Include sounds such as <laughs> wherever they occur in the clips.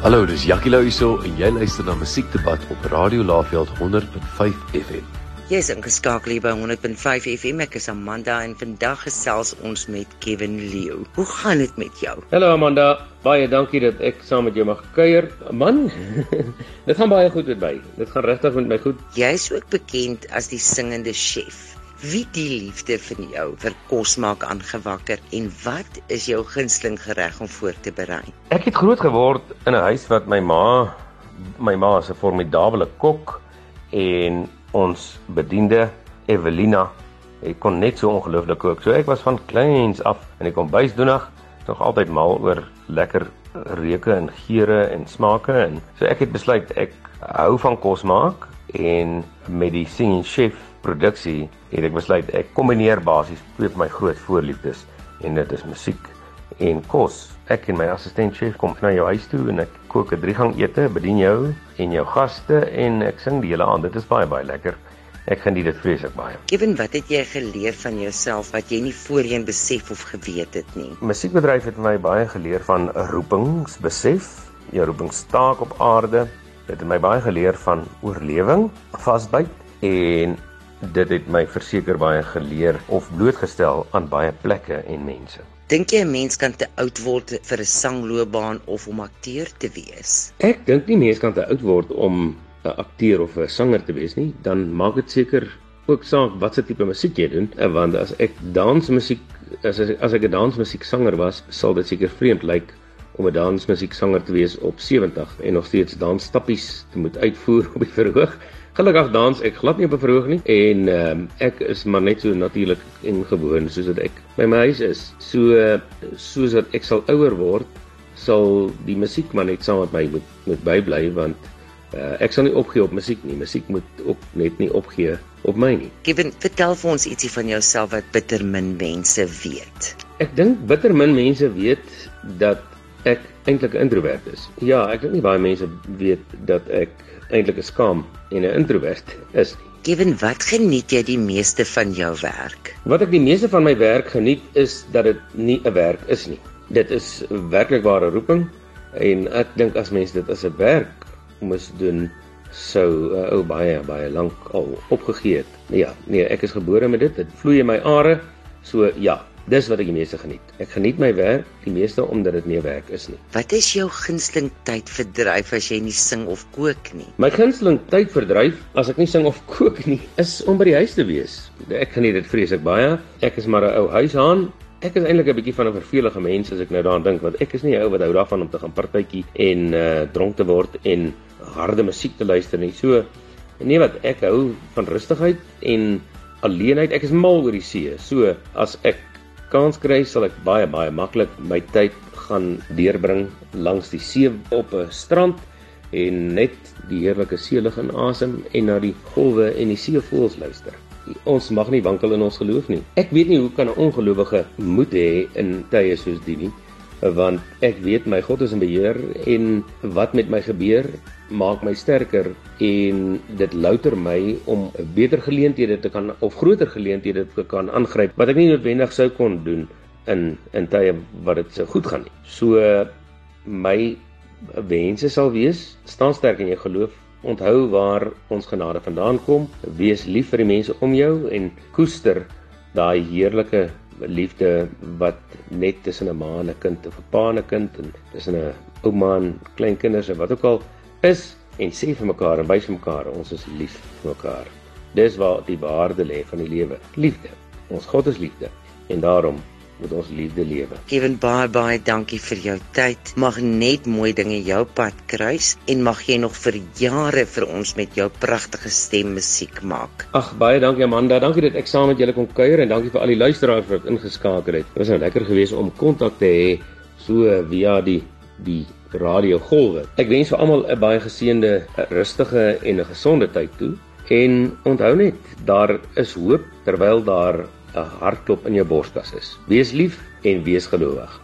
Hallo, dis Jackie Lou hierso en jy luister na Musiekdebat op Radio Laveld 100.5 FM. Jy's ingeskakel hier by 100.5 FM. Ek is Amanda en vandag gesels ons met Kevin Leo. Hoe gaan dit met jou? Hallo Amanda, baie dankie dat ek saam met jou mag kuier. Man, <laughs> dit gaan baie goed met my. Dit gaan regtig met my goed. Jy's ook bekend as die singende chef. Wie die liefde van jou vir kos maak aangewakker en wat is jou gunsteling gereg om voor te berei? Ek het groot geword in 'n huis wat my ma my ma is 'n formidable kok en ons bediende Evelina hy kon net so ongelooflik kook. So ek was van kleins af in die kombuis doenig nog altyd mal oor lekker reuke en geure en smake en so ek het besluit ek hou van kos maak en met die singing chef produksie het ek besluit ek kombineer basies twee van my groot voorliefdes en dit is musiek en kos. Ek en my assistent chef kom na jou huis toe en ek kook 'n driegang ete, bedien jou en jou gaste en ek sing die hele aand. Dit is baie baie lekker. Ek geniet dit vreeslik baie. Given wat het jy geleer van jouself wat jy nie voorheen besef of geweet het nie? Musiekbedryf het my baie geleer van 'n roepingsbesef, jou roepingstaak op aarde. Dit het my baie geleer van oorlewing, vasbyt en dit het my verseker baie geleer of blootgestel aan baie plekke en mense. Dink jy 'n mens kan te oud word vir 'n sangloopbaan of om akteur te wees? Ek dink nie mens kan te oud word om 'n akteur of 'n sanger te wees nie, dan maak dit seker ook saak watse tipe musiek jy doen, want as ek dansmusiek as as, as ek 'n dansmusieksanger was, sal dit seker vreemd lyk om 'n dansmusieksanger te wees op 70 en nog steeds dansstappies te moet uitvoer <laughs> op die verhoog. Gelukkig dans ek glad nie op 'n verhoog nie en um, ek is maar net so natuurlik en gewoon soos wat ek by my huis is. So soos wat ek sal ouer word, sal die musiek maar net saam met my moet moet bybly want uh, ek sal nie opgee op musiek nie. Musiek moet ook net nie opgee op my nie. Given vertel vir ons ietsie van jouself wat bitter min mense weet. Ek dink bitter min mense weet dat ek eintlik 'n introwert is. Ja, ek dink nie baie mense weet dat ek eintlik 'n skaam en 'n introwert is. Given wat geniet jy die meeste van jou werk? Wat ek die meeste van my werk geniet is dat dit nie 'n werk is nie. Dit is werklik ware roeping en ek dink as mense dit as 'n werk moes doen sou uh, ou baie baie lank al opgegee het. Ja, nee, ek is gebore met dit. Dit vloei in my are. So ja, Dis wat ek die meeste geniet. Ek geniet my werk die meeste omdat dit nie werk is nie. Wat is jou gunsteling tydverdryf as jy nie sing of kook nie? My gunsteling tydverdryf as ek nie sing of kook nie, is om by die huis te wees. Ek geniet dit vreeslik baie. Ek is maar 'n ou huishaan. Ek is eintlik 'n bietjie van 'n vervelige mens as ek nou daaraan dink want ek is nie 'n ou wat hou daarvan om te gaan partytjie en uh dronk te word en harde musiek te luister nie. So nee wat ek hou van rustigheid en alleenheid. Ek is mal oor die see. So as ek kans kry, sal ek baie baie maklik my tyd gaan deurbring langs die see op 'n strand en net die heerlike seelug inasem en na die golwe en die seevoëls luister. Ons mag nie wankel in ons geloof nie. Ek weet nie hoe kan 'n ongelowige moed hê in tye soos die nie want ek weet my God is in beheer en wat met my gebeur maak my sterker en dit louter my om beter geleenthede te kan of groter geleenthede te kan aangryp wat ek nie noodwendig sou kon doen in in tye wat dit so goed gaan nie. So my wense sal wees staan sterk in jou geloof. Onthou waar ons genade vandaan kom. Wees lief vir die mense om jou en koester daai heerlike liefde wat net tussen 'n ma en 'n kind of 'n pa en 'n kind en tussen 'n ouma en kleinkinders en wat ook al is en sê vir mekaar en wys vir mekaar ons is lief vir mekaar. Dis waar die waarde lê van die lewe. Liefde. Ons God is liefde en daarom moet ons liefde lewe. Kevin baie baie dankie vir jou tyd. Mag net mooi dinge jou pad kruis en mag jy nog vir jare vir ons met jou pragtige stem musiek maak. Ag baie dankie Amanda. Dankie dat ek saam met julle kon kuier en dankie vir al die luisteraars wat ingeskakel het. Dit was nou lekker geweest om kontak te hê so via die die radiogolwe. Ek wens vir almal 'n baie geseënde, rustige en 'n gesonde tyd toe. En onthou net, daar is hoop terwyl daar 'n hartklop in jou borskas is. Wees lief en wees gelowig.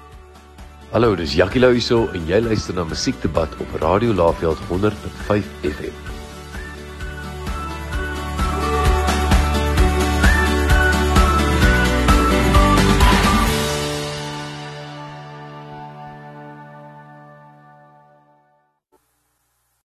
Hallo, dis Jackie Lou hierso en jy luister na Musiekdebat op Radio Laveld 105 FM.